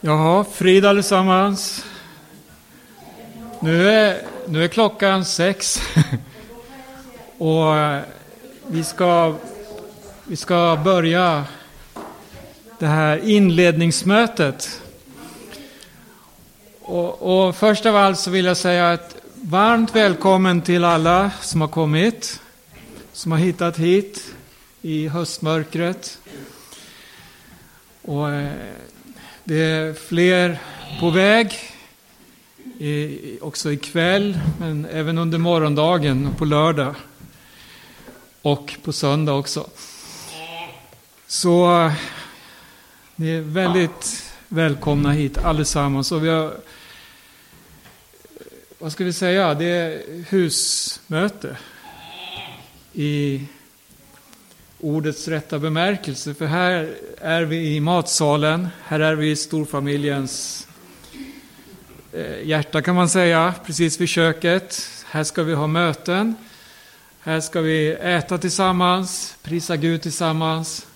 Jaha, frid allesammans. Nu är, nu är klockan sex. Och eh, vi ska, vi ska börja det här inledningsmötet. Och, och först av allt så vill jag säga ett varmt välkommen till alla som har kommit, som har hittat hit i höstmörkret. Och eh, det är fler på väg, också ikväll, men även under morgondagen och på lördag. Och på söndag också. Så ni är väldigt välkomna hit allesammans. Och vi har, vad ska vi säga, det är husmöte i ordets rätta bemärkelse. För här är vi i matsalen, här är vi i storfamiljens eh, hjärta kan man säga, precis vid köket. Här ska vi ha möten, här ska vi äta tillsammans, prisa Gud tillsammans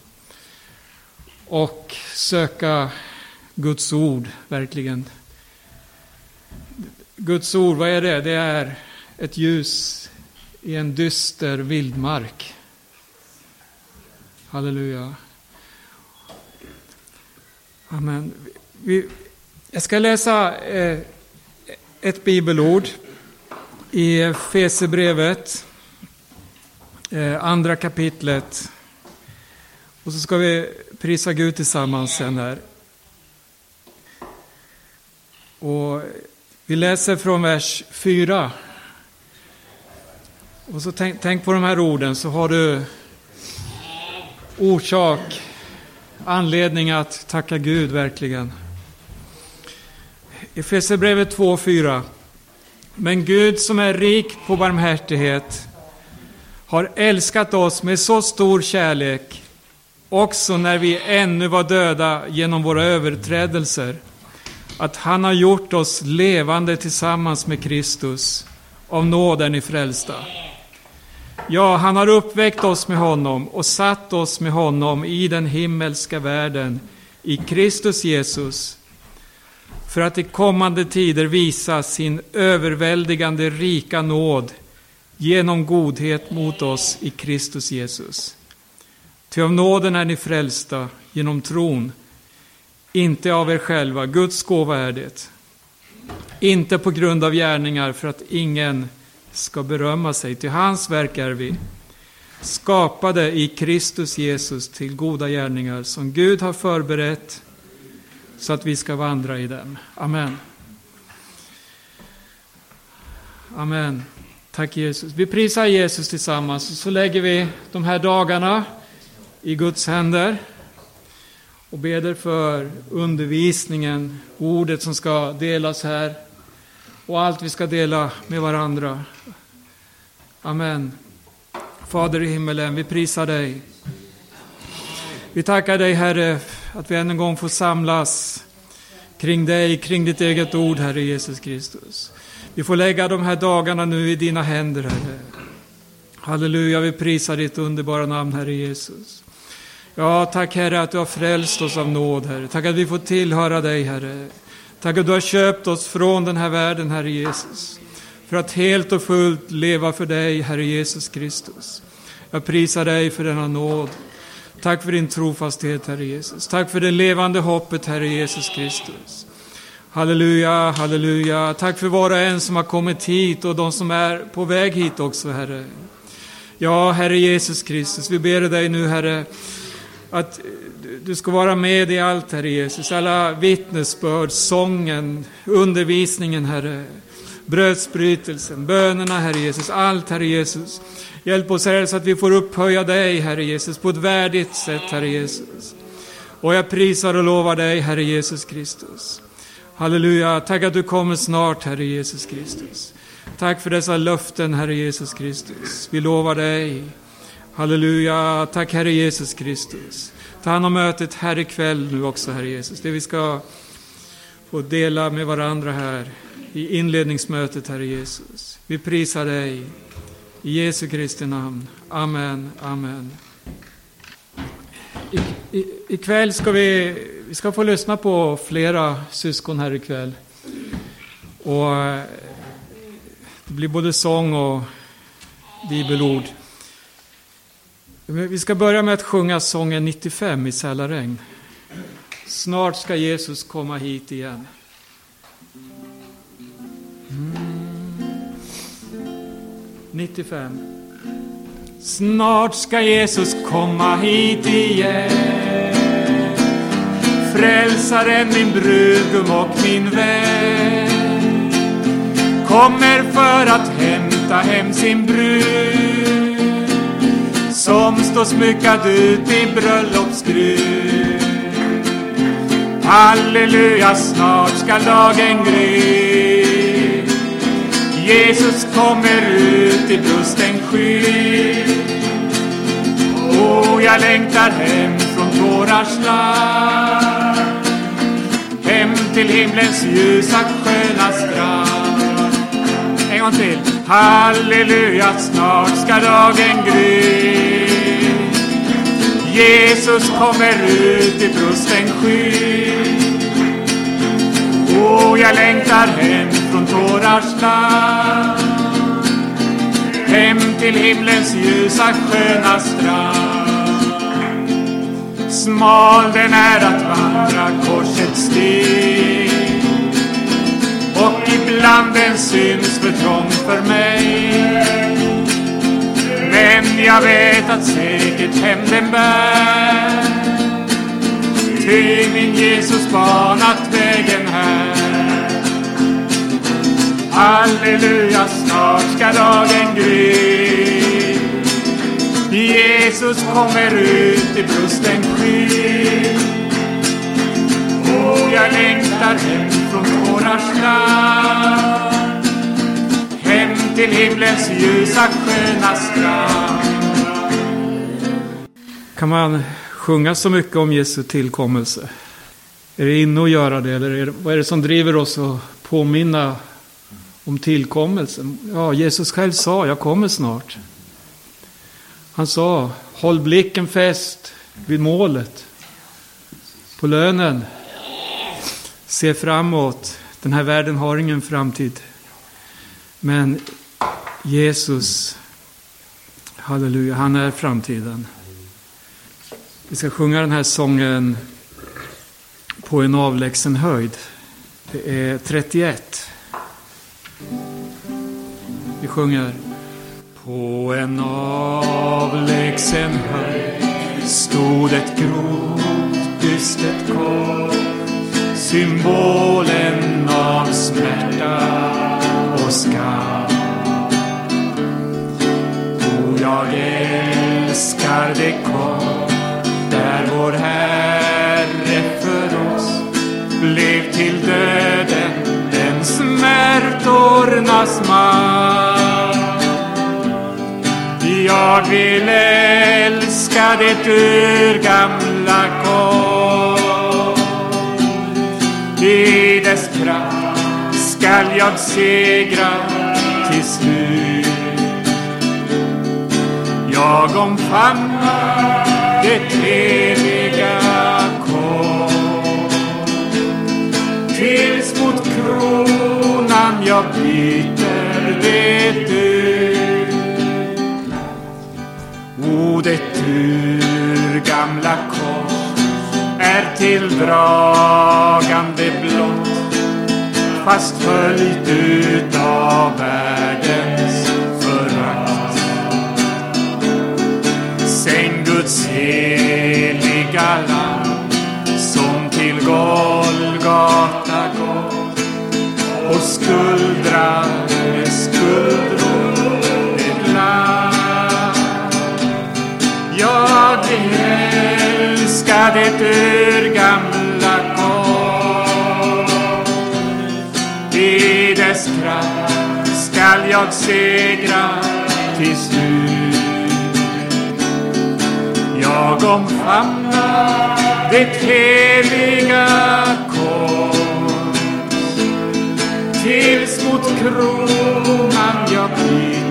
och söka Guds ord, verkligen. Guds ord, vad är det? Det är ett ljus i en dyster vildmark. Halleluja. Amen. Vi, jag ska läsa eh, ett bibelord i Fesebrevet, eh, andra kapitlet. Och så ska vi prisa Gud tillsammans sen här. Och vi läser från vers 4. Och så tänk, tänk på de här orden så har du orsak, anledning att tacka Gud verkligen. Efesierbrevet 2.4. Men Gud som är rik på barmhärtighet har älskat oss med så stor kärlek också när vi ännu var döda genom våra överträdelser att han har gjort oss levande tillsammans med Kristus. Av nåd är ni frälsta. Ja, han har uppväckt oss med honom och satt oss med honom i den himmelska världen, i Kristus Jesus, för att i kommande tider visa sin överväldigande rika nåd genom godhet mot oss i Kristus Jesus. Ty av nåden är ni frälsta genom tron, inte av er själva, Guds gåva är det. Inte på grund av gärningar för att ingen ska berömma sig. Till hans verk är vi skapade i Kristus Jesus till goda gärningar som Gud har förberett så att vi ska vandra i dem. Amen. Amen. Tack Jesus. Vi prisar Jesus tillsammans och så lägger vi de här dagarna i Guds händer och beder för undervisningen, ordet som ska delas här och allt vi ska dela med varandra. Amen. Fader i himmelen, vi prisar dig. Vi tackar dig Herre att vi än en gång får samlas kring dig, kring ditt eget ord Herre Jesus Kristus. Vi får lägga de här dagarna nu i dina händer Herre. Halleluja, vi prisar ditt underbara namn Herre Jesus. Ja, tack Herre att du har frälst oss av nåd Herre. Tack att vi får tillhöra dig Herre. Tack att du har köpt oss från den här världen, Herre Jesus. För att helt och fullt leva för dig, Herre Jesus Kristus. Jag prisar dig för denna nåd. Tack för din trofasthet, Herre Jesus. Tack för det levande hoppet, Herre Jesus Kristus. Halleluja, halleluja. Tack för var och en som har kommit hit och de som är på väg hit också, Herre. Ja, Herre Jesus Kristus, vi ber dig nu, Herre, att eh, du ska vara med i allt, Herre Jesus. Alla vittnesbörd, sången, undervisningen, Herre. Brödsbrytelsen, bönerna, Herre Jesus. Allt, Herre Jesus. Hjälp oss, Herre, så att vi får upphöja dig, Herre Jesus, på ett värdigt sätt, Herre Jesus. Och jag prisar och lovar dig, Herre Jesus Kristus. Halleluja. Tack att du kommer snart, Herre Jesus Kristus. Tack för dessa löften, Herre Jesus Kristus. Vi lovar dig. Halleluja. Tack, Herre Jesus Kristus. Ta hand om mötet här ikväll nu också, Herre Jesus. Det vi ska få dela med varandra här i inledningsmötet, Herre Jesus. Vi prisar dig. I Jesu Kristi namn. Amen, amen. I, i, ikväll ska vi vi ska få lyssna på flera syskon här ikväll. Och eh, det blir både sång och bibelord. Vi ska börja med att sjunga sången 95 i Sälaregn. Snart ska Jesus komma hit igen. Mm. 95. Snart ska Jesus komma hit igen. Frälsaren, min brudgum och min vän kommer för att hämta hem sin brud som står smyckad ut i bröllopsgrud. Halleluja, snart ska dagen gry. Jesus kommer ut i brusten sky. Och jag längtar hem från tårars land. Hem till himlens ljusa sköna strand. En gång till. Halleluja, snart ska dagen gry. Jesus kommer ut i brusten sky. Och jag längtar hem från tårars land. Hem till himlens ljusa sköna strand. Smal den är att vandra korsets stig. Och ibland den syns för trång för mig. Men jag vet att säkert hem den bär. Ty min Jesus banat vägen här. Halleluja, snart ska dagen gry. Jesus kommer ut i brusten sky. Och jag längtar hem strand. Hem till himlens ljusa sköna strand. Kan man sjunga så mycket om Jesu tillkommelse? Är det inne att göra det eller är det, vad är det som driver oss att påminna om tillkommelsen? Ja, Jesus själv sa, jag kommer snart. Han sa, håll blicken fäst vid målet, på lönen. Se framåt, den här världen har ingen framtid. Men Jesus, halleluja, han är framtiden. Vi ska sjunga den här sången på en avlägsen höjd. Det är 31. Vi sjunger. På en avlägsen höjd stod ett grovt dystert kors. Symbolen av smärta och skam. O, jag älskar det kors där vår Herre för oss blev till döden den smärtornas man. Jag vill älska det urgamla kors. I dess kraft skall jag segra till slut. Jag omfamnar det eviga kors. Tills mot kronan jag byter det ut. O, det urgamla kors är tilldragande blott fast följt utav världens förakt. Sänd Guds heliga land som till Golgata gått och skuldra med skuldra det urgamla kors. I dess kraft skall jag segra till slut. Jag omfamnar det heliga kors tills mot kronan jag blir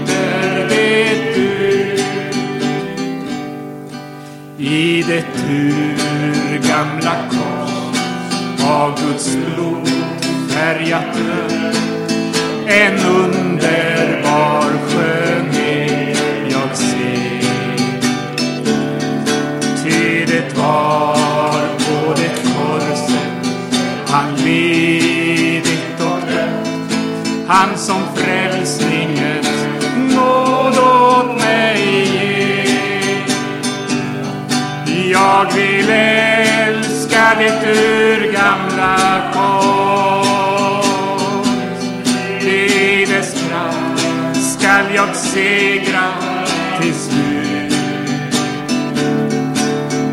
I det urgamla kors av Guds blod färgat rött. En underbar skönhet jag ser. Ty det var på det korset han lidit och dött. Han som frälste Jag vill älska det urgamla kors. I dess kraft skall jag segra till slut.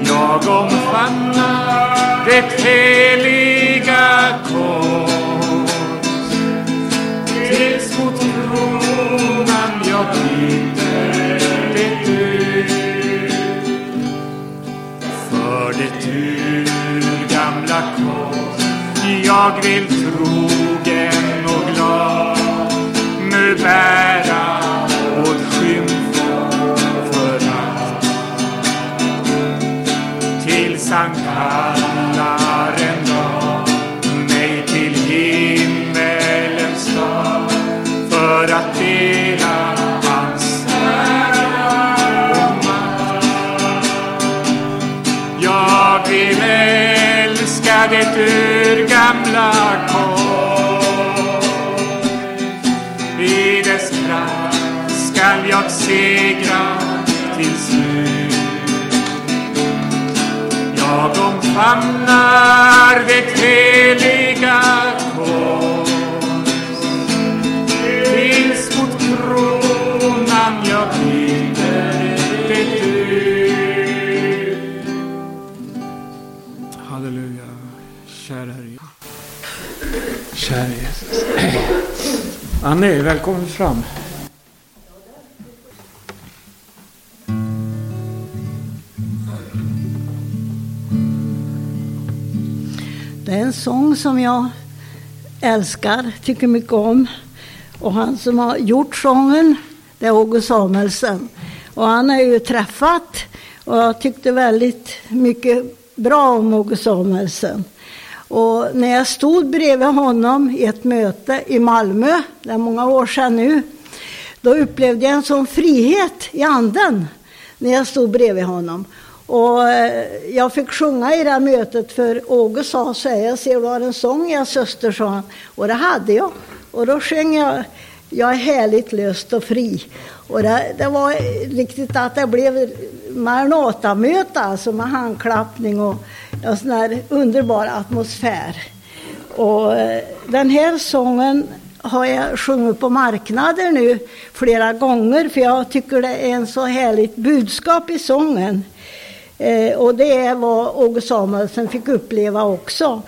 Jag omfamnar det heliga kors. Tills mot kronan jag blir jag vill trogen och glad nu bära åt skymf och förakt. till Sankt kallar famnar det heliga kors. Tills mot kronan jag binder det du. Halleluja. Kära Herre. Kära Jesus. Annie, välkommen fram. Som jag älskar, tycker mycket om. Och han som har gjort sången, det är Åge Samuelsen. Och han har ju träffat och jag tyckte väldigt mycket bra om Åge Samuelsen. Och när jag stod bredvid honom i ett möte i Malmö, det är många år sedan nu, då upplevde jag en sån frihet i anden när jag stod bredvid honom. Och eh, jag fick sjunga i det här mötet för Åge sa så här, jag ser du har en sång jag, syster, sa han. Och det hade jag. Och då sjöng jag Jag är härligt löst och fri. Och det, det var riktigt att det blev Maranata-möte alltså med handklappning och en sån här underbar atmosfär. Och eh, den här sången har jag sjungit på marknader nu flera gånger för jag tycker det är en så härligt budskap i sången. Eh, och det är vad Åge Samuelsen fick uppleva också.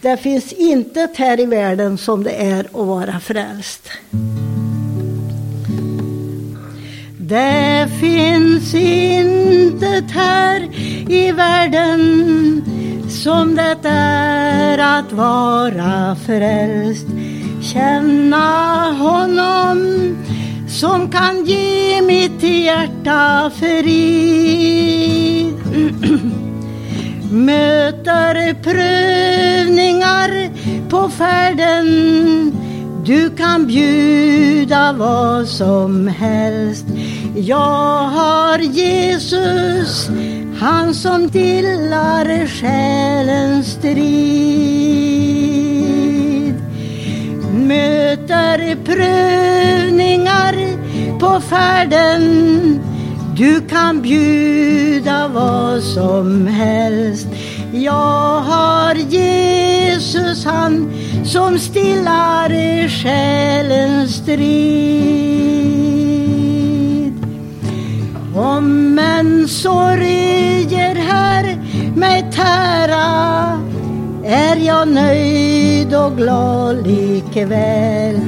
Det finns intet här i världen som det är att vara frälst. Det finns intet här i världen som det är att vara frälst. Känna honom som kan ge mitt hjärta frid. Möter prövningar på färden du kan bjuda vad som helst. Jag har Jesus, han som dillar själens strid. Möter prövningar på färden du kan bjuda vad som helst. Jag har Jesus, han som stillar själens strid. Om en sorger här mig tära är jag nöjd och glad likväl.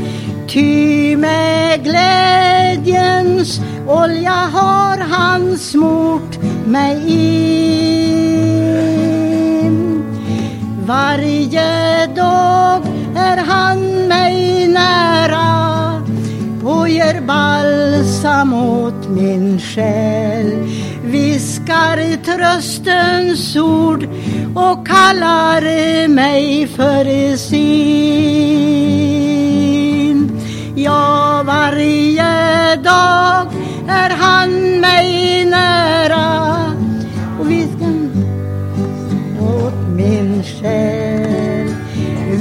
Ty med glädjens olja har han smort mig in. Varje dag är han mig nära på ger balsam åt min själ viskar tröstens ord och kallar mig för sin. Ja, varje dag är han mig nära och viskar åt min själ.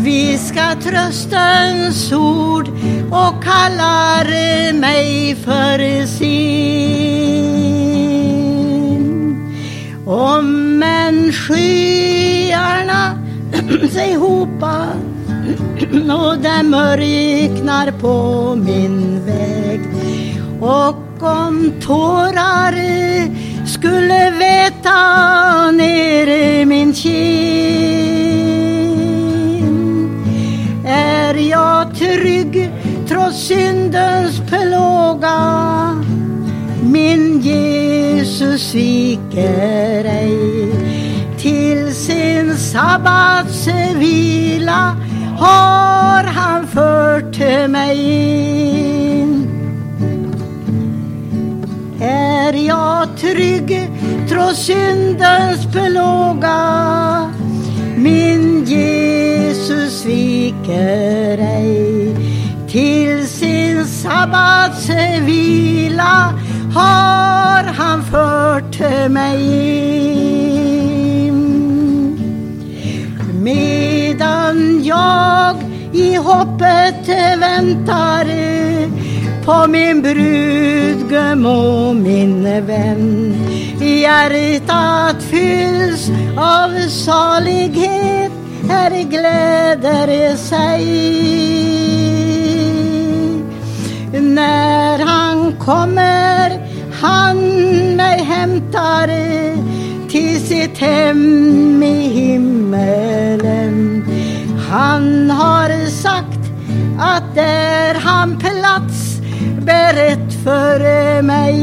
Viskar tröstens ord och kallar mig för sin. Om skyarna sig hopa och det mörknar på min väg. Och om tårar skulle veta ner i min kind är jag trygg trots syndens plåga. Min Jesus sviker ej sabbatsvila har han fört mig in. Är jag trygg trots syndens plåga min Jesus sviker ej till sin sabbatsvila har han fört mig in. Medan jag i hoppet väntar på min brudgum och min vän. Hjärtat fylls av salighet, här gläder sig. När han kommer, han mig hämtar till sitt hem i himmelen. Han har sagt att där han plats berett för mig.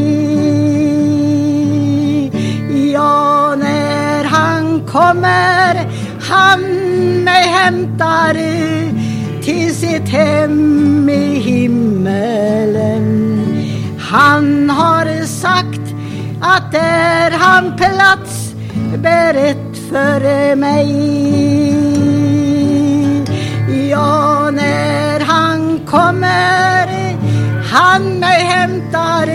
Ja, när han kommer, han mig hämtar till sitt hem i himmelen. Han har att där han plats berett för mig. Ja, när han kommer, han mig hämtar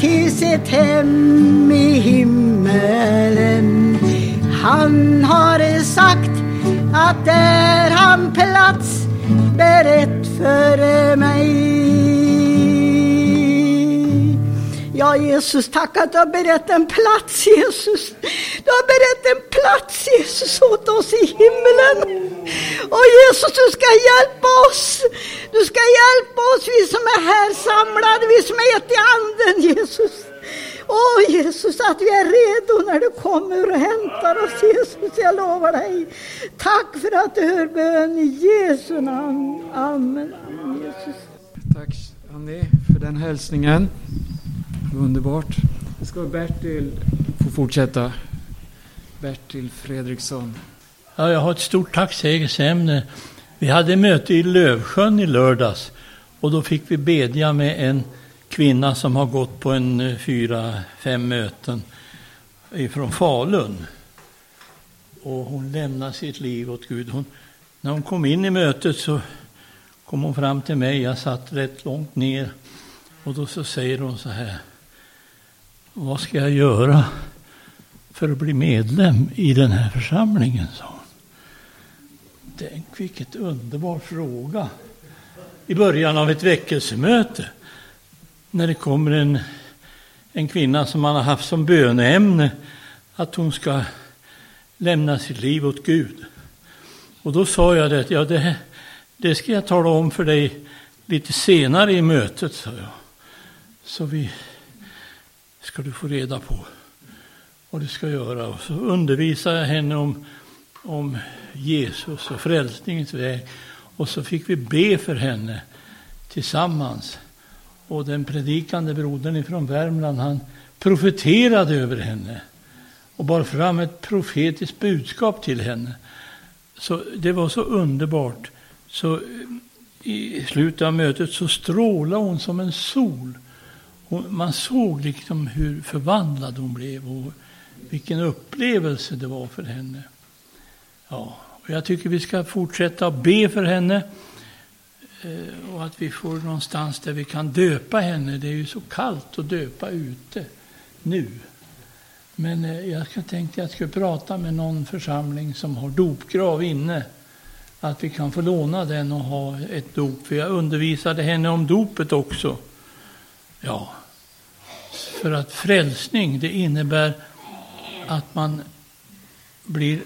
till sitt hem i himmelen. Han har sagt att där han plats berett för mig. Ja, Jesus, tack att du har berett en plats, Jesus. Du har berett en plats, Jesus, åt oss i himlen. Och Jesus, du ska hjälpa oss. Du ska hjälpa oss, vi som är här samlade, vi som är ett i anden, Jesus. Åh Jesus, att vi är redo när du kommer och hämtar oss Jesus, jag lovar dig. Tack för att du hör bön i Jesu namn. Amen. Amen Jesus. Tack Annie för den hälsningen. Underbart. Nu ska Bertil få fortsätta. Bertil Fredriksson. Ja, jag har ett stort tacksägelseämne. Vi hade möte i Lövsjön i lördags och då fick vi bedja med en kvinna som har gått på en eh, fyra, fem möten ifrån Falun. Och hon lämnar sitt liv åt Gud. Hon, när hon kom in i mötet så kom hon fram till mig. Jag satt rätt långt ner och då så säger hon så här. Vad ska jag göra för att bli medlem i den här församlingen? sa hon. Tänk vilket underbar fråga i början av ett väckelsemöte. När det kommer en, en kvinna som man har haft som böneämne att hon ska lämna sitt liv åt Gud. Och då sa jag det, ja det, det ska jag tala om för dig lite senare i mötet, sa jag. Så vi ska du få reda på vad du ska göra. Och så undervisade jag henne om, om Jesus och frälsningens väg. Och så fick vi be för henne tillsammans. Och den predikande brodern från Värmland, han profeterade över henne och bar fram ett profetiskt budskap till henne. Så det var så underbart. Så eh, i slutet av mötet så strålade hon som en sol. Och man såg liksom hur förvandlad hon blev och vilken upplevelse det var för henne. Ja, och jag tycker vi ska fortsätta att be för henne eh, och att vi får någonstans där vi kan döpa henne. Det är ju så kallt att döpa ute nu. Men eh, jag tänkte att jag skulle prata med någon församling som har dopgrav inne. Att vi kan få låna den och ha ett dop. För jag undervisade henne om dopet också. Ja, för att frälsning det innebär att man blir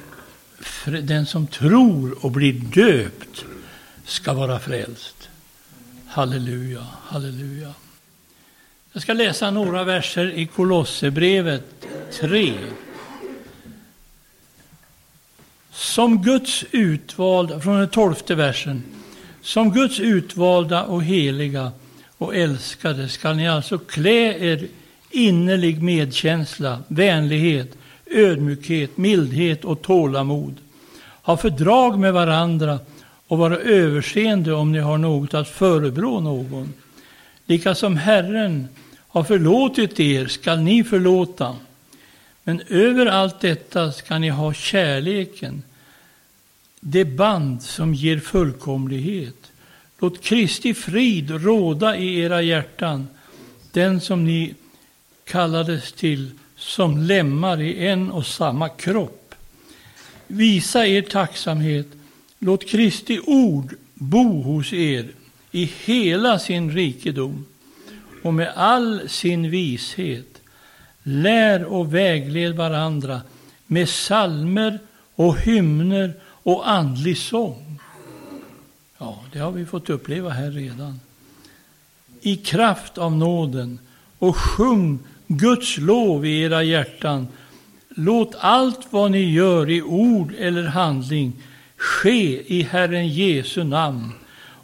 den som tror och blir döpt ska vara frälst. Halleluja, halleluja. Jag ska läsa några verser i Kolosserbrevet 3. Som Guds utvalda, från den tolfte versen. Som Guds utvalda och heliga och älskade skall ni alltså klä er innerlig medkänsla, vänlighet, ödmjukhet, mildhet och tålamod. Ha fördrag med varandra och vara överseende om ni har något att förebrå någon. Lika som Herren har förlåtit er skall ni förlåta. Men över allt detta ska ni ha kärleken, det band som ger fullkomlighet. Låt Kristi frid råda i era hjärtan, den som ni kallades till som lemmar i en och samma kropp. Visa er tacksamhet. Låt Kristi ord bo hos er i hela sin rikedom och med all sin vishet. Lär och vägled varandra med salmer och hymner och andlig sång. Ja, det har vi fått uppleva här redan. I kraft av nåden och sjung Guds lov i era hjärtan. Låt allt vad ni gör i ord eller handling ske i Herren Jesu namn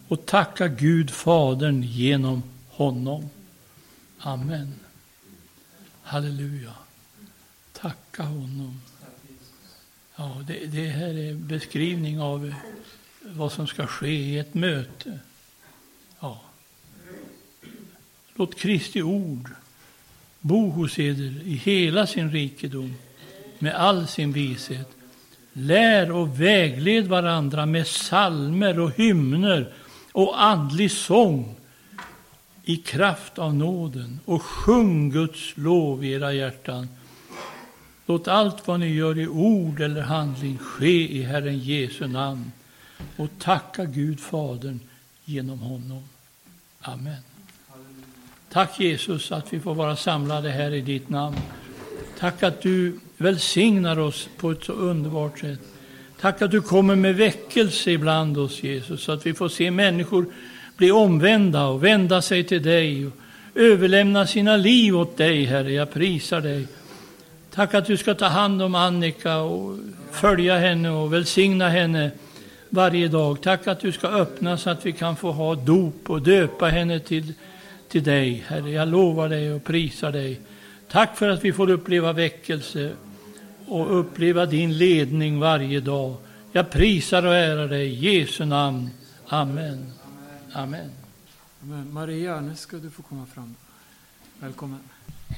och tacka Gud Fadern genom honom. Amen. Halleluja. Tacka honom. Ja, det, det här är beskrivning av vad som ska ske i ett möte. Ja. Låt Kristi ord bo hos eder i hela sin rikedom med all sin vishet. Lär och vägled varandra med salmer och hymner och andlig sång i kraft av nåden och sjung Guds lov i era hjärtan. Låt allt vad ni gör i ord eller handling ske i Herren Jesu namn och tacka Gud Fadern genom honom. Amen. Tack Jesus att vi får vara samlade här i ditt namn. Tack att du välsignar oss på ett så underbart sätt. Tack att du kommer med väckelse ibland oss Jesus, så att vi får se människor bli omvända och vända sig till dig och överlämna sina liv åt dig, Herre. Jag prisar dig. Tack att du ska ta hand om Annika och följa henne och välsigna henne varje dag. Tack att du ska öppna så att vi kan få ha dop och döpa henne till till dig, Herre. Jag lovar dig och prisar dig. Tack för att vi får uppleva väckelse och uppleva din ledning varje dag. Jag prisar och ärar dig i Jesu namn. Amen. Amen. Amen. Maria, nu ska du få komma fram. Välkommen.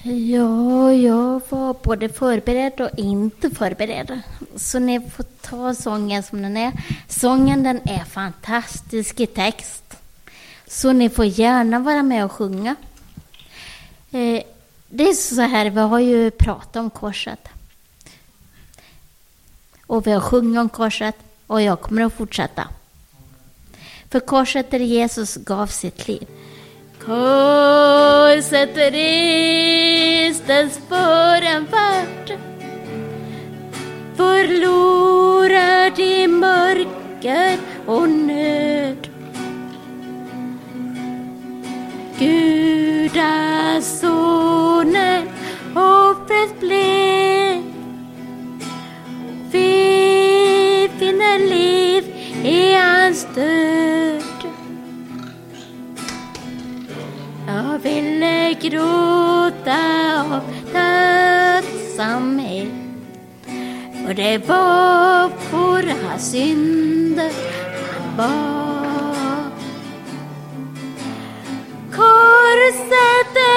Ja, jag var både förberedd och inte förberedd. Så ni får ta sången som den är. Sången den är fantastisk i text. Så ni får gärna vara med och sjunga. Eh, det är så här, vi har ju pratat om korset. Och vi har sjungit om korset och jag kommer att fortsätta. För korset där Jesus gav sitt liv. Korset restes för en värld förlorad i mörker och nöd Gudasonen offret blev. Vi finner liv i hans död. Jag ville gråta av tacksamhet för det var våra synder han bar Corset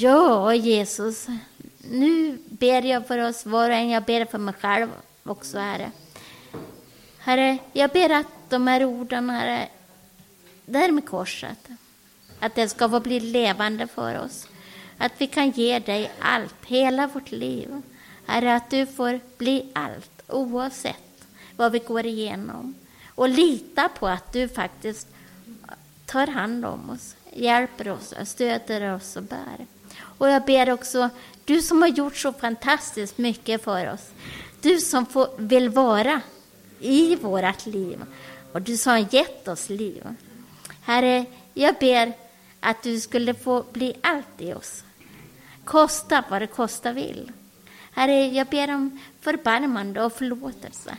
Ja, Jesus, nu ber jag för oss var och en. Jag ber för mig själv också, Herre. Herre, jag ber att de här orden, Herre, där med korset, att det ska få bli levande för oss. Att vi kan ge dig allt, hela vårt liv. Herre, att du får bli allt, oavsett vad vi går igenom. Och lita på att du faktiskt tar hand om oss, hjälper oss, stöder oss och bär. Och jag ber också, du som har gjort så fantastiskt mycket för oss, du som får, vill vara i vårt liv och du som har gett oss liv. Herre, jag ber att du skulle få bli allt i oss. Kosta vad det kosta vill. Herre, jag ber om förbarmande och förlåtelse.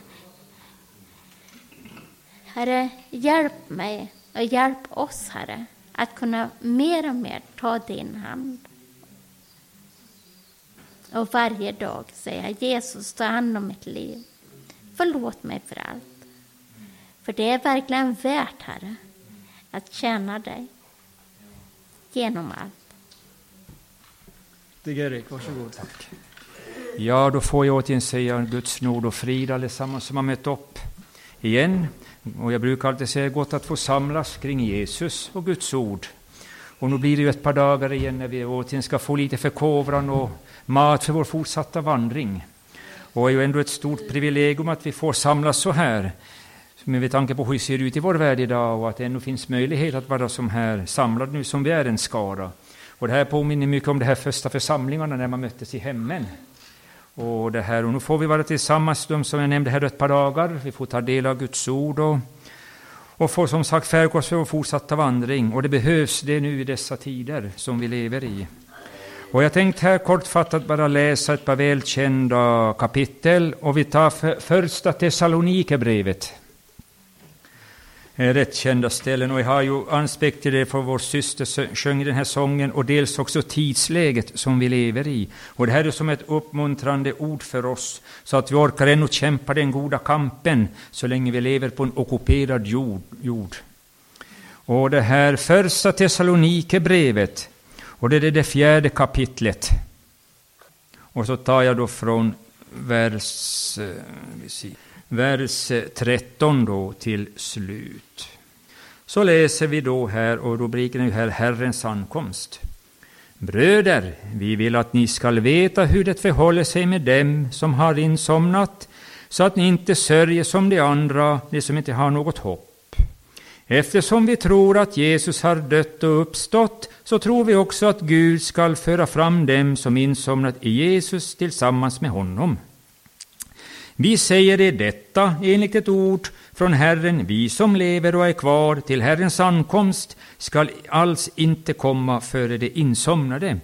Herre, hjälp mig och hjälp oss, Herre, att kunna mer och mer ta din hand. Och varje dag säga Jesus, ta hand om mitt liv. Förlåt mig för allt. För det är verkligen värt, Herre, att tjäna dig genom allt. Stig-Erik, varsågod. Tack. Ja, då får jag återigen säga Guds nåd och frid allesammans som har mött upp igen. Och jag brukar alltid säga gott att få samlas kring Jesus och Guds ord. Och nu blir det ju ett par dagar igen när vi återigen ska få lite förkovran och mat för vår fortsatta vandring. Och det är ju ändå ett stort privilegium att vi får samlas så här. Med tanke på hur det ser ut i vår värld idag och att det ännu finns möjlighet att vara som här samlad nu som vi är en skara. Och det här påminner mycket om de här första församlingarna när man möttes i hemmen. Och, det här, och nu får vi vara tillsammans, de som jag nämnde här ett par dagar. Vi får ta del av Guds ord och, och får som sagt färgas för vår fortsatta vandring. Och det behövs det nu i dessa tider som vi lever i. Och jag tänkte här kortfattat bara läsa ett par välkända kapitel. Och vi tar för, första Thessalonikerbrevet Eh, rätt kända ställen. Och jag har ju anspekt till det för vår syster sjöng den här sången och dels också tidsläget som vi lever i. Och det här är som ett uppmuntrande ord för oss så att vi orkar ännu kämpa den goda kampen så länge vi lever på en ockuperad jord. jord. Och det här första Thessalonikerbrevet och det är det fjärde kapitlet. Och så tar jag då från vers... Eh, vers 13 då till slut. Så läser vi då här, och rubriken är här Herrens ankomst. Bröder, vi vill att ni skall veta hur det förhåller sig med dem som har insomnat, så att ni inte sörjer som de andra, de som inte har något hopp. Eftersom vi tror att Jesus har dött och uppstått, så tror vi också att Gud skall föra fram dem som insomnat i Jesus tillsammans med honom. Vi säger er detta enligt ett ord från Herren, vi som lever och är kvar till Herrens ankomst skall alls inte komma före de insomnade.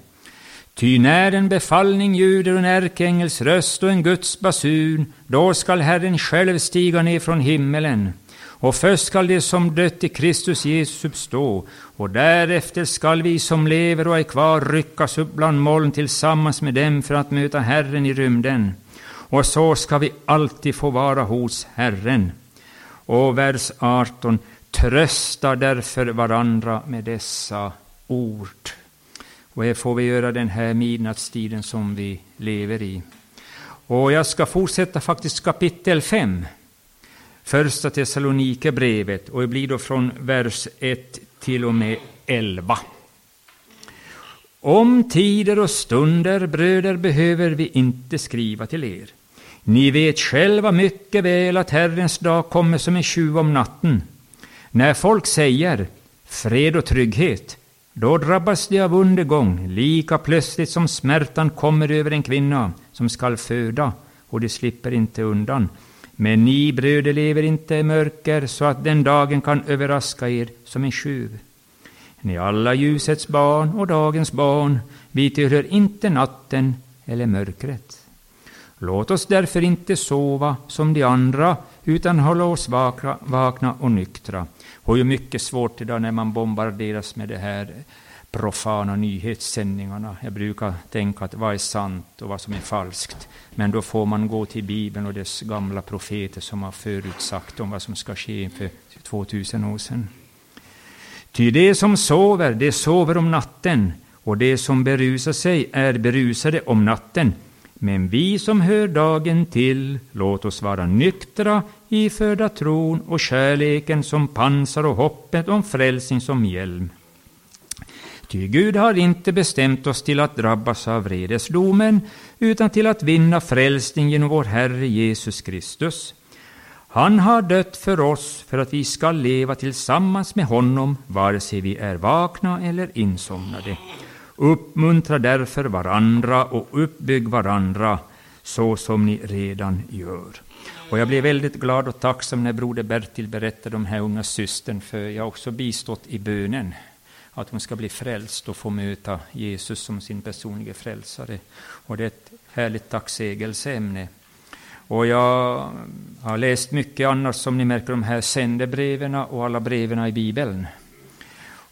Ty när en befallning ljuder och en ärkeängels röst och en Guds basun, då skall Herren själv stiga ner från himmelen. Och först skall de som dött i Kristus Jesus uppstå, och därefter skall vi som lever och är kvar ryckas upp bland moln tillsammans med dem för att möta Herren i rymden och så ska vi alltid få vara hos Herren. Och vers 18. Trösta därför varandra med dessa ord. Och det får vi göra den här midnattstiden som vi lever i. Och jag ska fortsätta faktiskt kapitel 5. Första Thessalonikerbrevet och det blir då från vers 1 till och med 11. Om tider och stunder, bröder, behöver vi inte skriva till er. Ni vet själva mycket väl att Herrens dag kommer som en tjuv om natten. När folk säger fred och trygghet, då drabbas de av undergång lika plötsligt som smärtan kommer över en kvinna som skall föda, och de slipper inte undan. Men ni bröder lever inte i mörker så att den dagen kan överraska er som en tjuv. Ni alla ljusets barn och dagens barn, vi tillhör inte natten eller mörkret. Låt oss därför inte sova som de andra, utan hålla oss vakna, vakna och nyktra. Och det är mycket svårt idag när man bombarderas med de här profana nyhetssändningarna. Jag brukar tänka att vad är sant och vad som är falskt. Men då får man gå till Bibeln och dess gamla profeter som har förutsagt om vad som ska ske för 2000 år sedan. Ty det som sover, det sover om natten, och det som berusar sig är berusade om natten. Men vi som hör dagen till, låt oss vara nyktra, iförda tron och kärleken som pansar och hoppet om frälsning som hjälm. Ty Gud har inte bestämt oss till att drabbas av vredesdomen, utan till att vinna frälsning genom vår Herre Jesus Kristus. Han har dött för oss för att vi ska leva tillsammans med honom, vare sig vi är vakna eller insomnade. Uppmuntra därför varandra och uppbygg varandra, så som ni redan gör. Och jag blev väldigt glad och tacksam när broder Bertil berättade om den här unga systern, för jag har också bistått i bönen att hon ska bli frälst och få möta Jesus som sin personliga frälsare. Och det är ett härligt tacksägelseämne. Och jag har läst mycket annars, som ni märker, de här sändebreven och alla breven i Bibeln.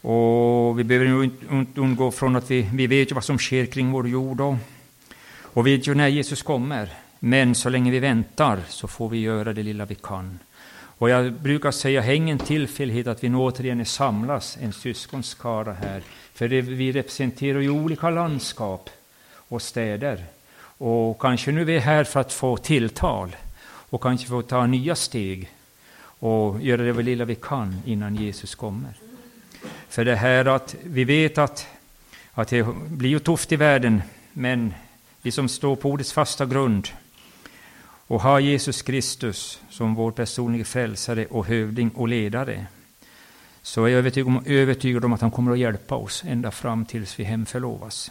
Och vi behöver inte undgå från att vi, vi vet ju vad som sker kring vår jord då. Och vi vet ju när Jesus kommer. Men så länge vi väntar så får vi göra det lilla vi kan. Och jag brukar säga, häng en tillfällighet att vi nu återigen samlas, en syskonskara här. För det, vi representerar ju olika landskap och städer. Och kanske nu är vi här för att få tilltal och kanske få ta nya steg och göra det lilla vi kan innan Jesus kommer. För det här att vi vet att, att det blir ju tufft i världen, men vi som står på ordets fasta grund och har Jesus Kristus som vår personliga frälsare och hövding och ledare, så är jag övertygad om, övertygad om att han kommer att hjälpa oss ända fram tills vi hemförlovas.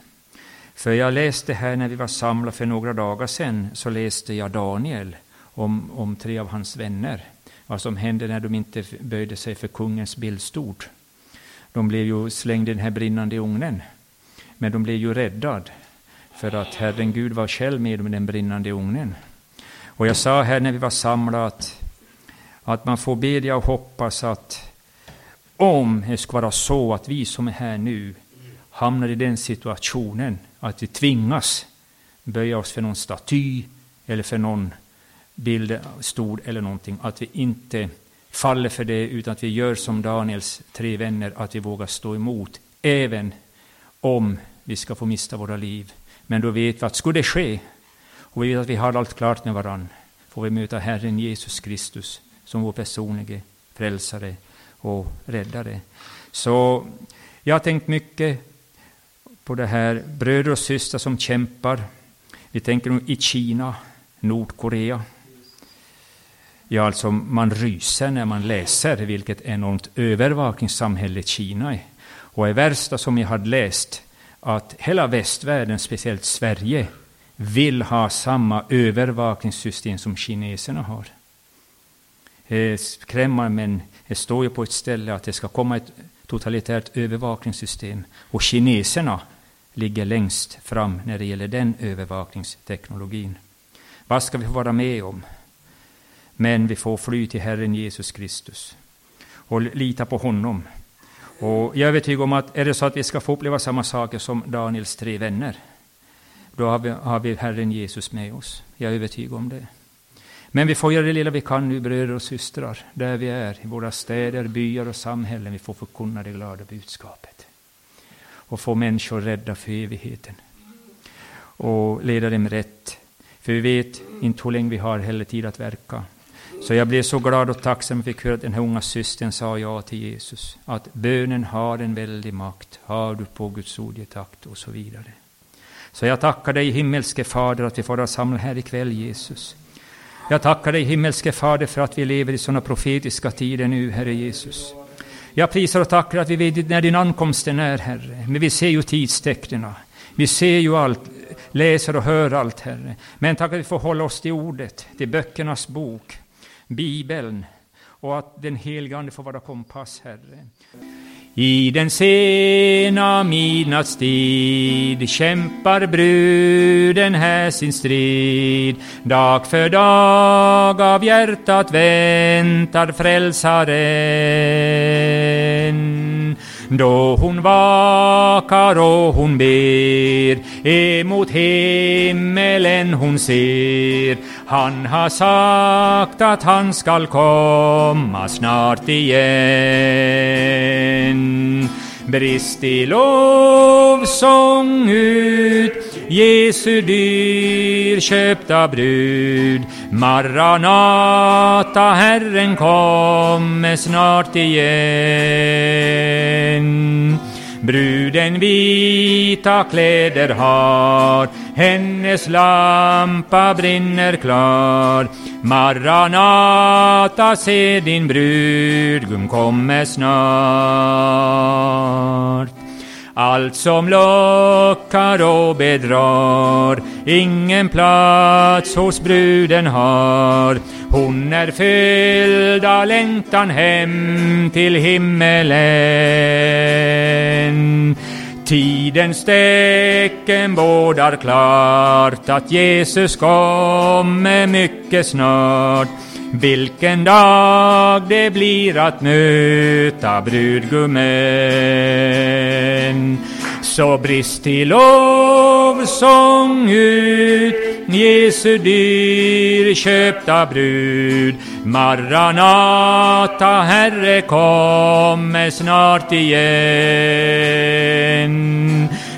För jag läste här när vi var samlade för några dagar sedan, så läste jag Daniel om, om tre av hans vänner. Vad som hände när de inte böjde sig för kungens bildstord. De blev ju slängda i den här brinnande ugnen. Men de blev ju räddade, för att Herren Gud var själv med dem i den brinnande ugnen. Och jag sa här när vi var samlade att, att man får bedja och hoppas att om det ska vara så att vi som är här nu hamnar i den situationen att vi tvingas böja oss för någon staty eller för någon bild, stod eller någonting, att vi inte faller för det, utan att vi gör som Daniels tre vänner, att vi vågar stå emot, även om vi ska få mista våra liv. Men då vet vi att skulle det ske, och vi vet att vi har allt klart med varann, får vi möta Herren Jesus Kristus som vår personliga frälsare och räddare. Så jag har tänkt mycket på det här, bröder och systrar som kämpar. Vi tänker i Kina, Nordkorea, Ja, alltså man ryser när man läser vilket enormt övervakningssamhälle Kina är. Och det värsta som jag har läst, att hela västvärlden, speciellt Sverige, vill ha samma övervakningssystem som kineserna har. Det skrämmar, men det står ju på ett ställe att det ska komma ett totalitärt övervakningssystem. Och kineserna ligger längst fram när det gäller den övervakningsteknologin. Vad ska vi få vara med om? Men vi får fly till Herren Jesus Kristus och lita på honom. Och jag är övertygad om att är det så att vi ska få uppleva samma saker som Daniels tre vänner, då har vi, har vi Herren Jesus med oss. Jag är övertygad om det. Men vi får göra det lilla vi kan nu, bröder och systrar, där vi är, i våra städer, byar och samhällen. Vi får förkunna det glada budskapet. Och få människor rädda för evigheten. Och leda dem rätt. För vi vet inte hur länge vi har heller tid att verka. Så jag blev så glad och tacksam att jag fick höra att den här unga systern sa ja till Jesus. Att bönen har en väldig makt. Har du på Guds ord gett akt och så vidare. Så jag tackar dig himmelske Fader att vi får vara samlade här ikväll Jesus. Jag tackar dig himmelske Fader för att vi lever i sådana profetiska tider nu, Herre Jesus. Jag prisar och tackar att vi vet när din ankomst är, Herre. Men vi ser ju tidstecknen. Vi ser ju allt, läser och hör allt, Herre. Men tack att vi får hålla oss till ordet, till böckernas bok. Bibeln och att den helige Ande får vara kompass, Herre. I den sena midnattstid kämpar bruden här sin strid. Dag för dag av hjärtat väntar frälsaren. Då hon vakar och hon ber, emot himmelen hon ser. Han har sagt att han skall komma snart igen. Brist i lovsång ut, Jesu dyrköpta brud. Maranata, Herren kommer snart igen. Bruden vita kläder har, hennes lampa brinner klar. Maranata, se din brudgum kommer snart. Allt som lockar och bedrar, ingen plats hos bruden har. Hon är fylld av längtan hem till himmelen. Tidens tecken bådar klart att Jesus kommer mycket snart. Vilken dag det blir att möta brudgummen. Så brist i lovsång ut, Jesu dyrköpta brud. Maranata, Herre kommer snart igen.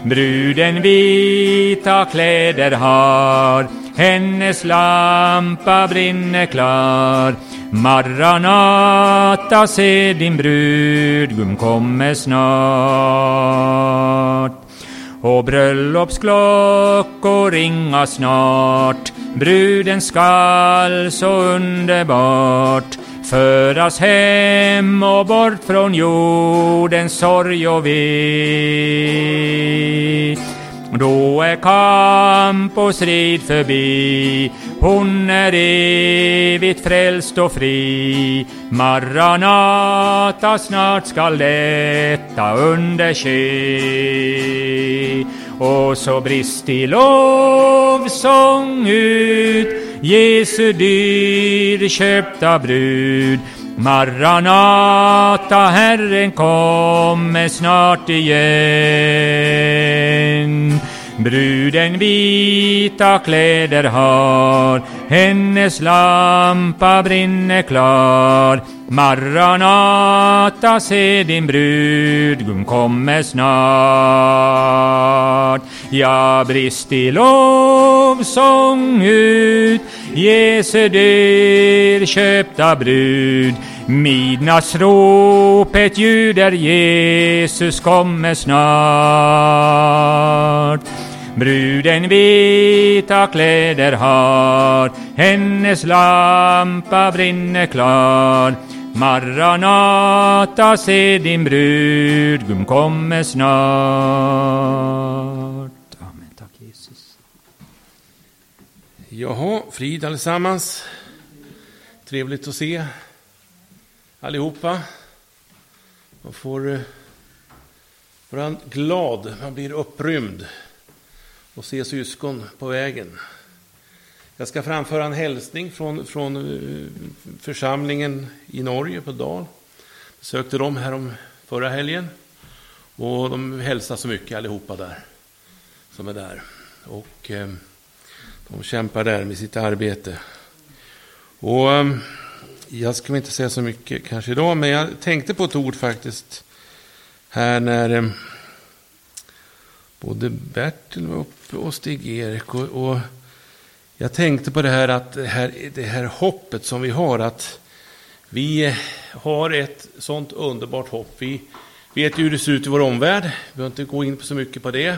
Bruden vita kläder har, hennes lampa brinner klar. Maranata, se din brudgum kommer snart. Och bröllopsklockor ringa snart, bruden skall så underbart föras hem och bort från jordens sorg och ve. Då är kamp och strid förbi, hon är evigt frälst och fri. Maranata, snart skall detta under ske. Och så brist i lovsång ut, Jesu dyrköpta brud. Maranata, Herren kommer snart igen. Bruden vita kläder har, hennes lampa brinner klar. Maranata, se din brudgum kommer snart. Ja, brist i lovsång ut, Jesu dyrköpta brud. Midnattsropet ljuder, Jesus kommer snart. Bruden vita kläder har, hennes lampa brinner klar. Maranata, se din brudgum kommer snart. Amen, tack Jesus. Jaha, frid allesammans. Trevligt att se allihopa. Man får eh, vara glad, man blir upprymd och se syskon på vägen. Jag ska framföra en hälsning från, från eh, församlingen i Norge på Dal. Besökte dem här om förra helgen. Och de hälsar så mycket allihopa där som är där. Och eh, de kämpar där med sitt arbete. Och eh, jag ska inte säga så mycket kanske idag, men jag tänkte på ett ord faktiskt här när eh, både Bertil var uppe och Stig-Erik. Och, och, jag tänkte på det här, att det här, det här hoppet som vi har, att vi har ett sånt underbart hopp. Vi vet ju hur det ser ut i vår omvärld, vi behöver inte gå in på så mycket på det.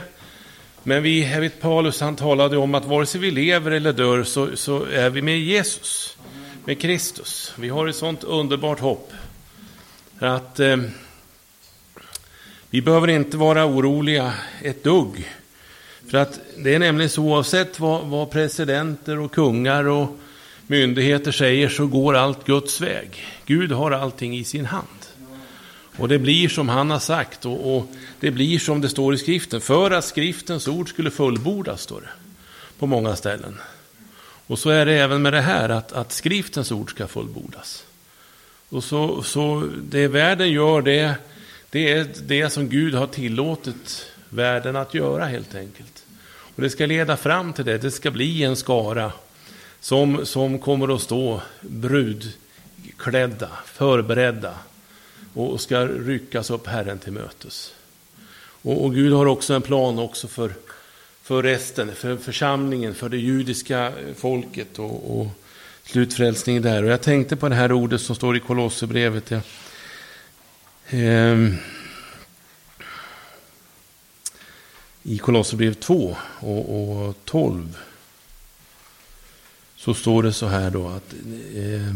Men vi, jag vet Paulus, han talade om att vare sig vi lever eller dör så, så är vi med Jesus, med Kristus. Vi har ett sånt underbart hopp. Att eh, vi behöver inte vara oroliga ett dugg. För att det är nämligen så oavsett vad, vad presidenter och kungar och myndigheter säger så går allt Guds väg. Gud har allting i sin hand. Och det blir som han har sagt och, och, det blir som det står i skriften. För att skriftens ord skulle fullbordas, står det på många ställen. Och så är det även med det här, att, att skriftens ord ska fullbordas. Och så, så det världen gör, det, det är det som Gud har tillåtit världen att göra helt enkelt. Och det ska leda fram till det, det ska bli en skara som, som kommer att stå brudklädda, förberedda och ska ryckas upp Herren till mötes. Och, och Gud har också en plan också för, för resten, för församlingen, för det judiska eh, folket och, och slutfrälsningen där. Och jag tänkte på det här ordet som står i Kolosserbrevet. Ja. Ehm, I Kolosserbrevet 2 och, och 12 så står det så här då att eh,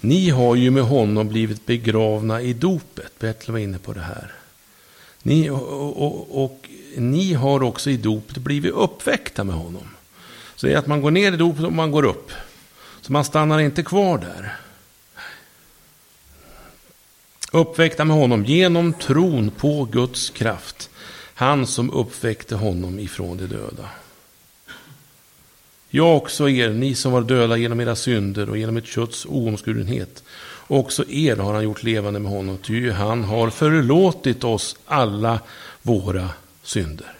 ni har ju med honom blivit begravna i dopet. Bertil var inne på det här. Ni, och, och, och, ni har också i dopet blivit uppväckta med honom. Så det är att man går ner i dopet och man går upp. Så man stannar inte kvar där. Uppväckta med honom genom tron på Guds kraft. Han som uppväckte honom ifrån de döda. Jag också er, ni som var döda genom era synder och genom ett kötts oomskurenhet. Också er har han gjort levande med honom, ty han har förlåtit oss alla våra synder.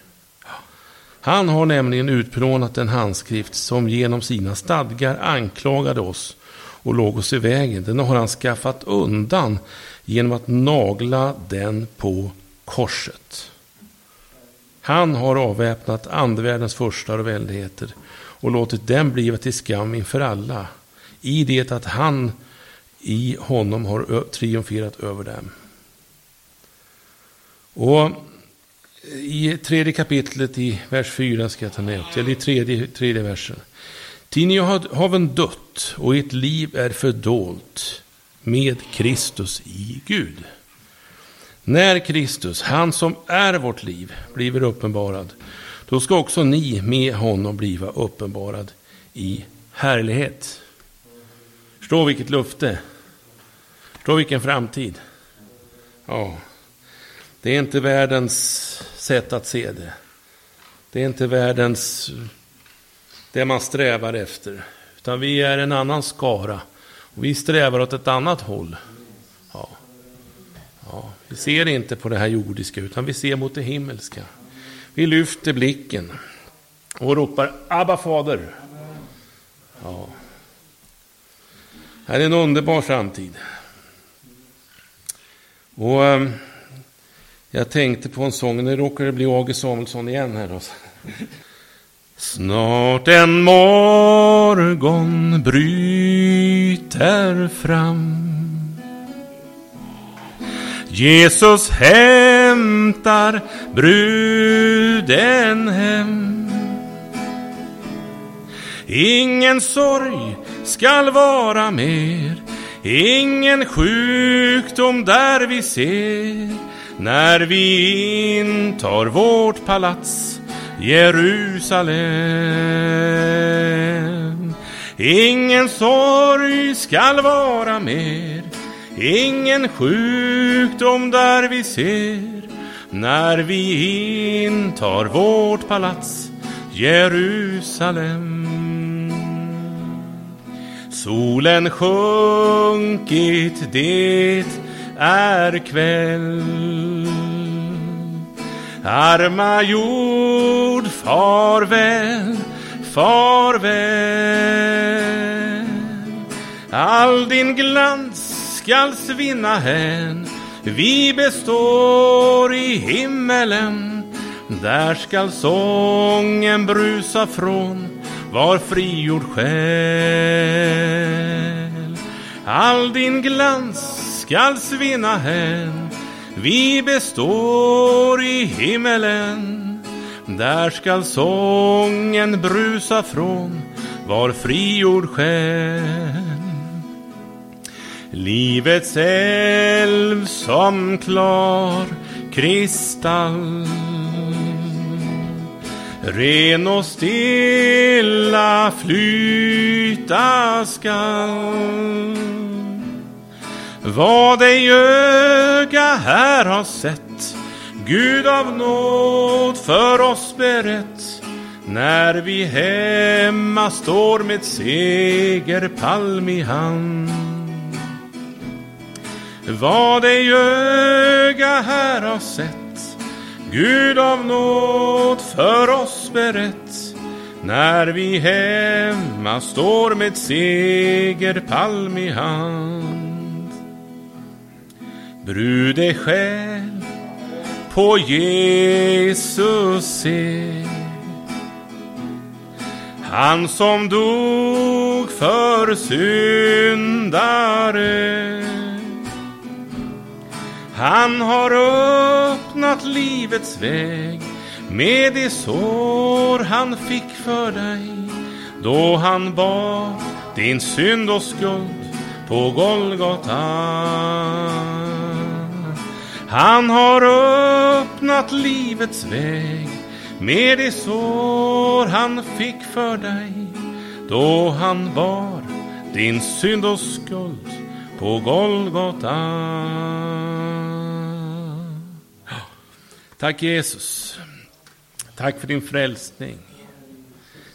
Han har nämligen utplånat en handskrift som genom sina stadgar anklagade oss och låg oss i vägen. Den har han skaffat undan genom att nagla den på korset. Han har avväpnat andevärldens första och väldigheter och låtit dem bliva till skam inför alla. I det att han i honom har triumferat över dem. Och i tredje kapitlet i vers 4 ska jag ta ner eller i tredje, tredje versen. Ty har haven dött och ert liv är fördolt med Kristus i Gud. När Kristus, han som är vårt liv, blir uppenbarad, då ska också ni med honom bliva uppenbarad i härlighet. Förstå vilket löfte. Förstå vilken framtid. Ja, det är inte världens sätt att se det. Det är inte världens, det man strävar efter. Utan vi är en annan skara. Och vi strävar åt ett annat håll. Ja. Ja, vi ser inte på det här jordiska, utan vi ser mot det himmelska. Vi lyfter blicken och ropar Abba fader. Ja. Här är en underbar framtid. Och um, jag tänkte på en sång, nu råkar det bli Åge Samuelsson igen här då. Snart en morgon bryter fram Jesus hämtar bruden hem. Ingen sorg skall vara mer, ingen sjukdom där vi ser, när vi intar vårt palats Jerusalem. Ingen sorg skall vara mer, Ingen sjukdom där vi ser när vi intar vårt palats Jerusalem. Solen sjunkit, det är kväll. Arma jord, farväl, farväl. All din glans skall svinna hän. Vi består i himmelen. Där skall sången brusa från var frigjord själ. All din glans skall svinna hän. Vi består i himmelen. Där skall sången brusa från var frigjord själ. Livets älv som klar kristall Ren och stilla flyta skall Vad ej öga här har sett, Gud av nåd för oss berett. När vi hemma står med segerpalm i hand. Vad ej öga här har sett, Gud av nåd för oss berett. När vi hemma står med segerpalm i hand. Brud är själ på Jesus se. Han som dog för syndare. Han har öppnat livets väg med de sår han fick för dig då han bar din synd och skuld på Golgata. Han har öppnat livets väg med de sår han fick för dig då han bar din synd och skuld på Golgata. Tack Jesus. Tack för din frälsning.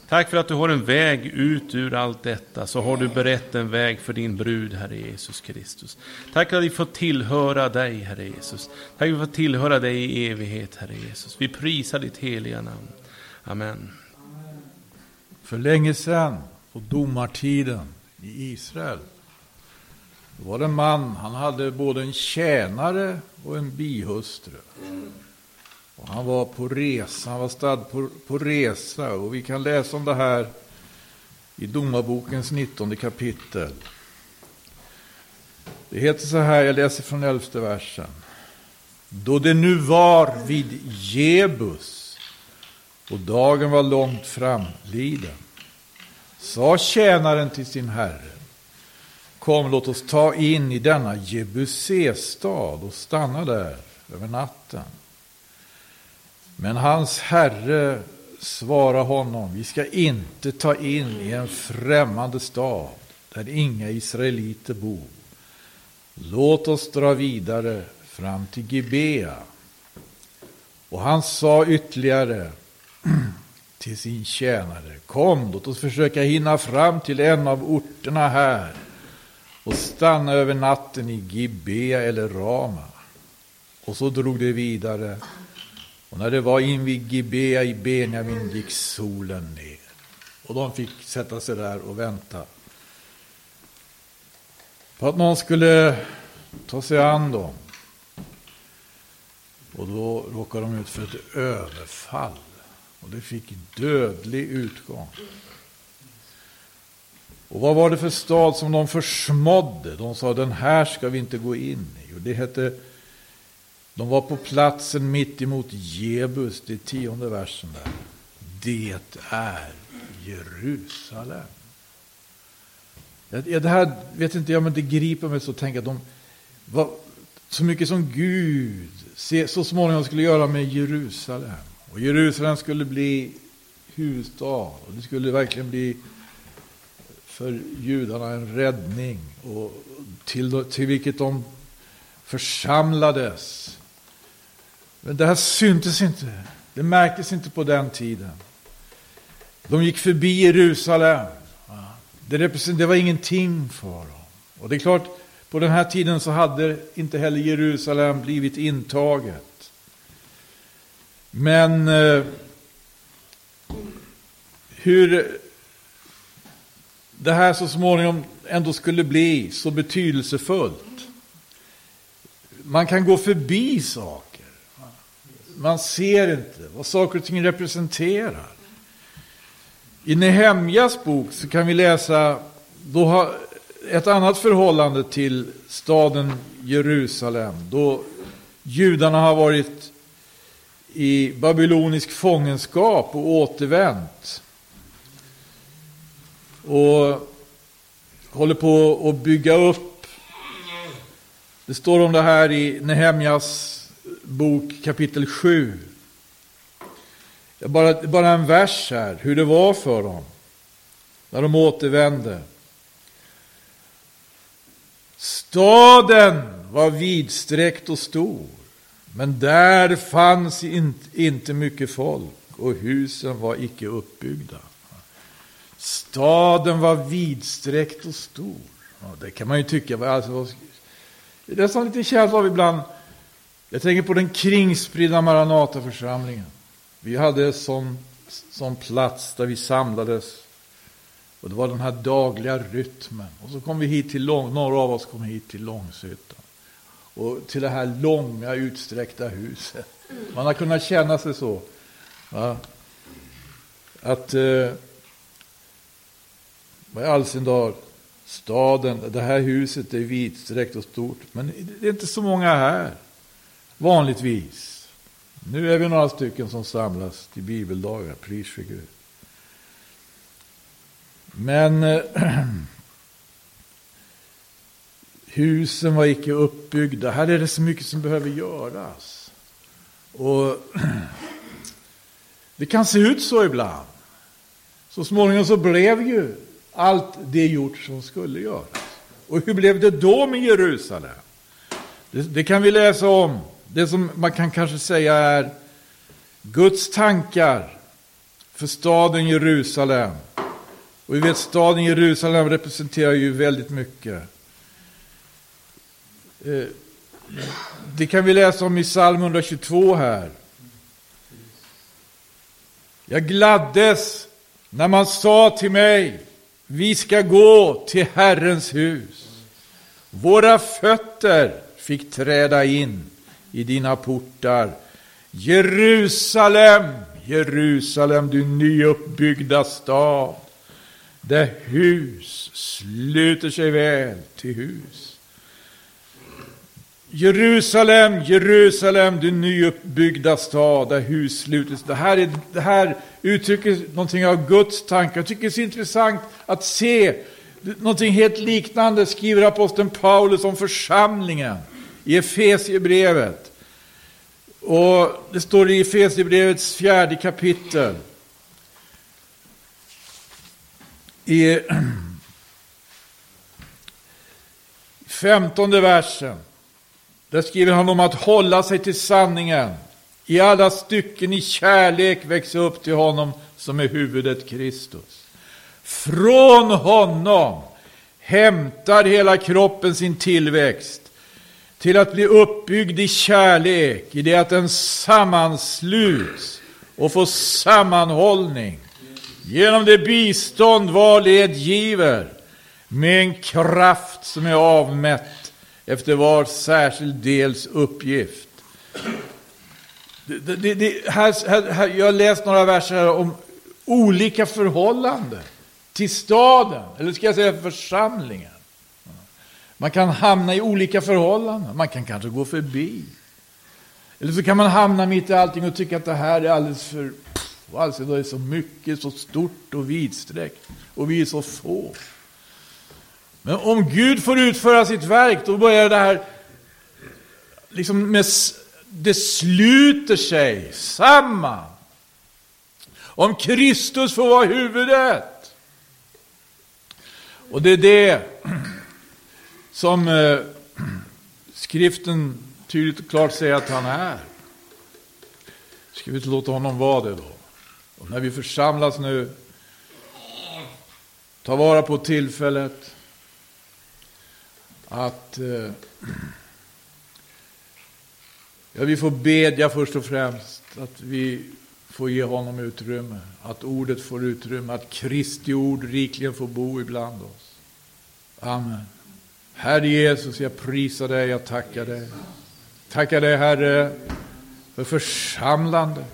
Tack för att du har en väg ut ur allt detta, så har du berett en väg för din brud, Herre Jesus Kristus. Tack för att vi får tillhöra dig, Herre Jesus. Tack för att vi får tillhöra dig i evighet, Herre Jesus. Vi prisar ditt heliga namn. Amen. För länge sedan, på domartiden i Israel, då var det en man, han hade både en tjänare och en bihustru. Och han var på resa, han var stad på, på resa och vi kan läsa om det här i Domarbokens 19 kapitel. Det heter så här, jag läser från elfte versen. Då det nu var vid Jebus och dagen var långt framliden sa tjänaren till sin herre Kom, låt oss ta in i denna Jebusestad och stanna där över natten. Men hans herre svarade honom, vi ska inte ta in i en främmande stad där inga israeliter bor. Låt oss dra vidare fram till Gibea. Och han sa ytterligare till sin tjänare, kom låt oss försöka hinna fram till en av orterna här och stanna över natten i Gibea eller Rama. Och så drog det vidare och när det var invid Gibea i Benjamin gick solen ner. Och de fick sätta sig där och vänta. På att någon skulle ta sig an dem. Och då råkade de ut för ett överfall. Och det fick dödlig utgång. Och vad var det för stad som de försmådde? De sa den här ska vi inte gå in i. Och det hette de var på platsen mitt emot Jebus, det tionde versen där. Det är Jerusalem. Jag det här vet inte jag, men det griper mig så att tänka att de var så mycket som Gud så småningom skulle göra med Jerusalem. Och Jerusalem skulle bli huvudstad och det skulle verkligen bli för judarna en räddning och till, till vilket de församlades men det här syntes inte. Det märktes inte på den tiden. De gick förbi Jerusalem. Det, var ingenting för dem. Och det är klart, på den här tiden så hade inte heller Jerusalem blivit intaget. Men eh, hur det här så småningom ändå skulle bli så betydelsefullt. Man kan gå förbi saker. Man ser inte vad saker och ting representerar. I Nehemjas bok så kan vi läsa då har ett annat förhållande till staden Jerusalem. Då judarna har varit i babylonisk fångenskap och återvänt. Och håller på att bygga upp. Det står om det här i Nehemjas bok kapitel 7. Bara, bara en vers här, hur det var för dem när de återvände. Staden var vidsträckt och stor, men där fanns inte mycket folk och husen var icke uppbyggda. Staden var vidsträckt och stor. Ja, det kan man ju tycka. Alltså, det är nästan lite känsla av ibland. Jag tänker på den kringspridda Maranataförsamlingen. Vi hade en sån, sån plats där vi samlades. Och det var den här dagliga rytmen. Och så kom vi hit till Lång, några av oss kom hit till Långshyttan. Och till det här långa utsträckta huset. Man har kunnat känna sig så. Va? Att, eh, vad i all sin dag, staden, det här huset är vidsträckt och stort. Men det är inte så många här, vanligtvis. Nu är vi några stycken som samlas till bibeldagar, pris för Gud. Men eh, husen var icke uppbyggda. Här är det så mycket som behöver göras. Och Det kan se ut så ibland. Så småningom så blev ju allt det gjort som skulle göras. Och hur blev det då med Jerusalem? Det, det, kan vi läsa om. Det som man kan kanske säga är Guds tankar för staden Jerusalem. Och vi vet staden Jerusalem representerar ju väldigt mycket. Eh, det kan vi läsa om i psalm 122 här. Jag gladdes när man sa till mig, vi ska gå till Herrens hus. Våra fötter fick träda in i dina portar. Jerusalem, Jerusalem, du nyuppbyggda stad, där hus sluter sig väl till hus. Jerusalem, Jerusalem, du nyuppbyggda stad där hus slutes. Det här, är, det här uttrycker någonting av Guds tankar. Jag tycker det är så intressant att se någonting helt liknande skriver aposteln Paulus om församlingen i Efesierbrevet. Och det står i Efesierbrevets fjärde kapitel. I femtonde versen. Där skriver han om att hålla sig till sanningen. I alla stycken i kärlek växa upp till honom som är huvudet Kristus. Från honom hämtar hela kroppen sin tillväxt till att bli uppbyggd i kärlek, i det att den sammansluts och får sammanhållning genom det bistånd var led giver med en kraft som är avmätt efter var särskild dels uppgift. Det, det, det, här, här, jag har läst några verser om olika förhållanden till staden, eller ska jag säga församlingen. Man kan hamna i olika förhållanden, man kan kanske gå förbi. Eller så kan man hamna mitt i allting och tycka att det här är alldeles för... Alltså det är så mycket, så stort och vidsträckt. Och vi är så få. Men om Gud får utföra sitt verk, då börjar det här, liksom med, det sluter sig samman. Om Kristus får vara huvudet. Och det är det som eh, skriften tydligt och klart säger att han är. Ska vi inte låta honom vara det då? Och när vi församlas nu, ta vara på tillfället att eh, ja, vi får bedja först och främst att vi får ge honom utrymme, att ordet får utrymme, att Kristi ord rikligen får bo ibland oss. Amen. Herre Jesus, jag prisar dig, jag tackar dig. Tackar dig, Herre, för församlandet.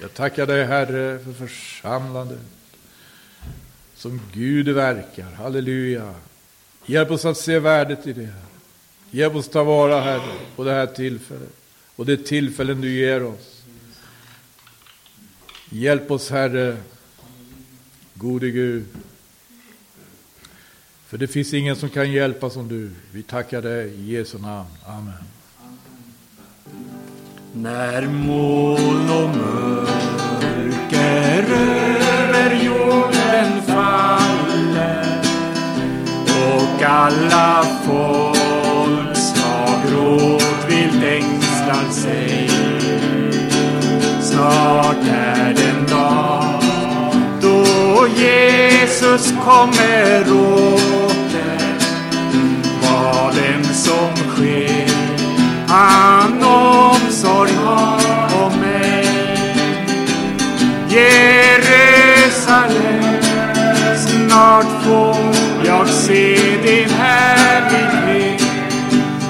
Jag tackar dig, Herre, för församlandet som Gud verkar. Halleluja. Hjälp oss att se värdet i det. Hjälp oss ta vara, Herre, på det här tillfället och det tillfällen du ger oss. Hjälp oss, Herre, gode Gud. För det finns ingen som kan hjälpa som du. Vi tackar dig i Jesu namn. Amen. När moln och mörker över jorden faller och alla folk folkslag gråtvilt ängslar sig snart är den dag då Jesus Jesus kommer åter vad än som sker. Han omsorg har om mig. Jerusalem, snart får jag se din härlighet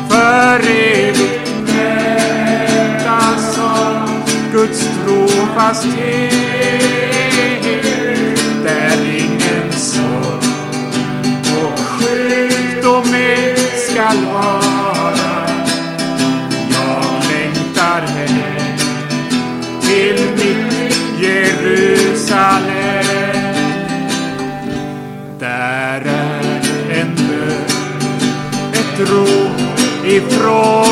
för evigt mätas av Guds trofasthet ifrån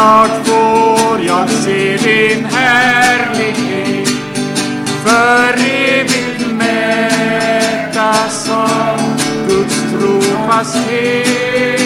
snart får jag se din härlighet för evigt mätas av Guds trofasthet.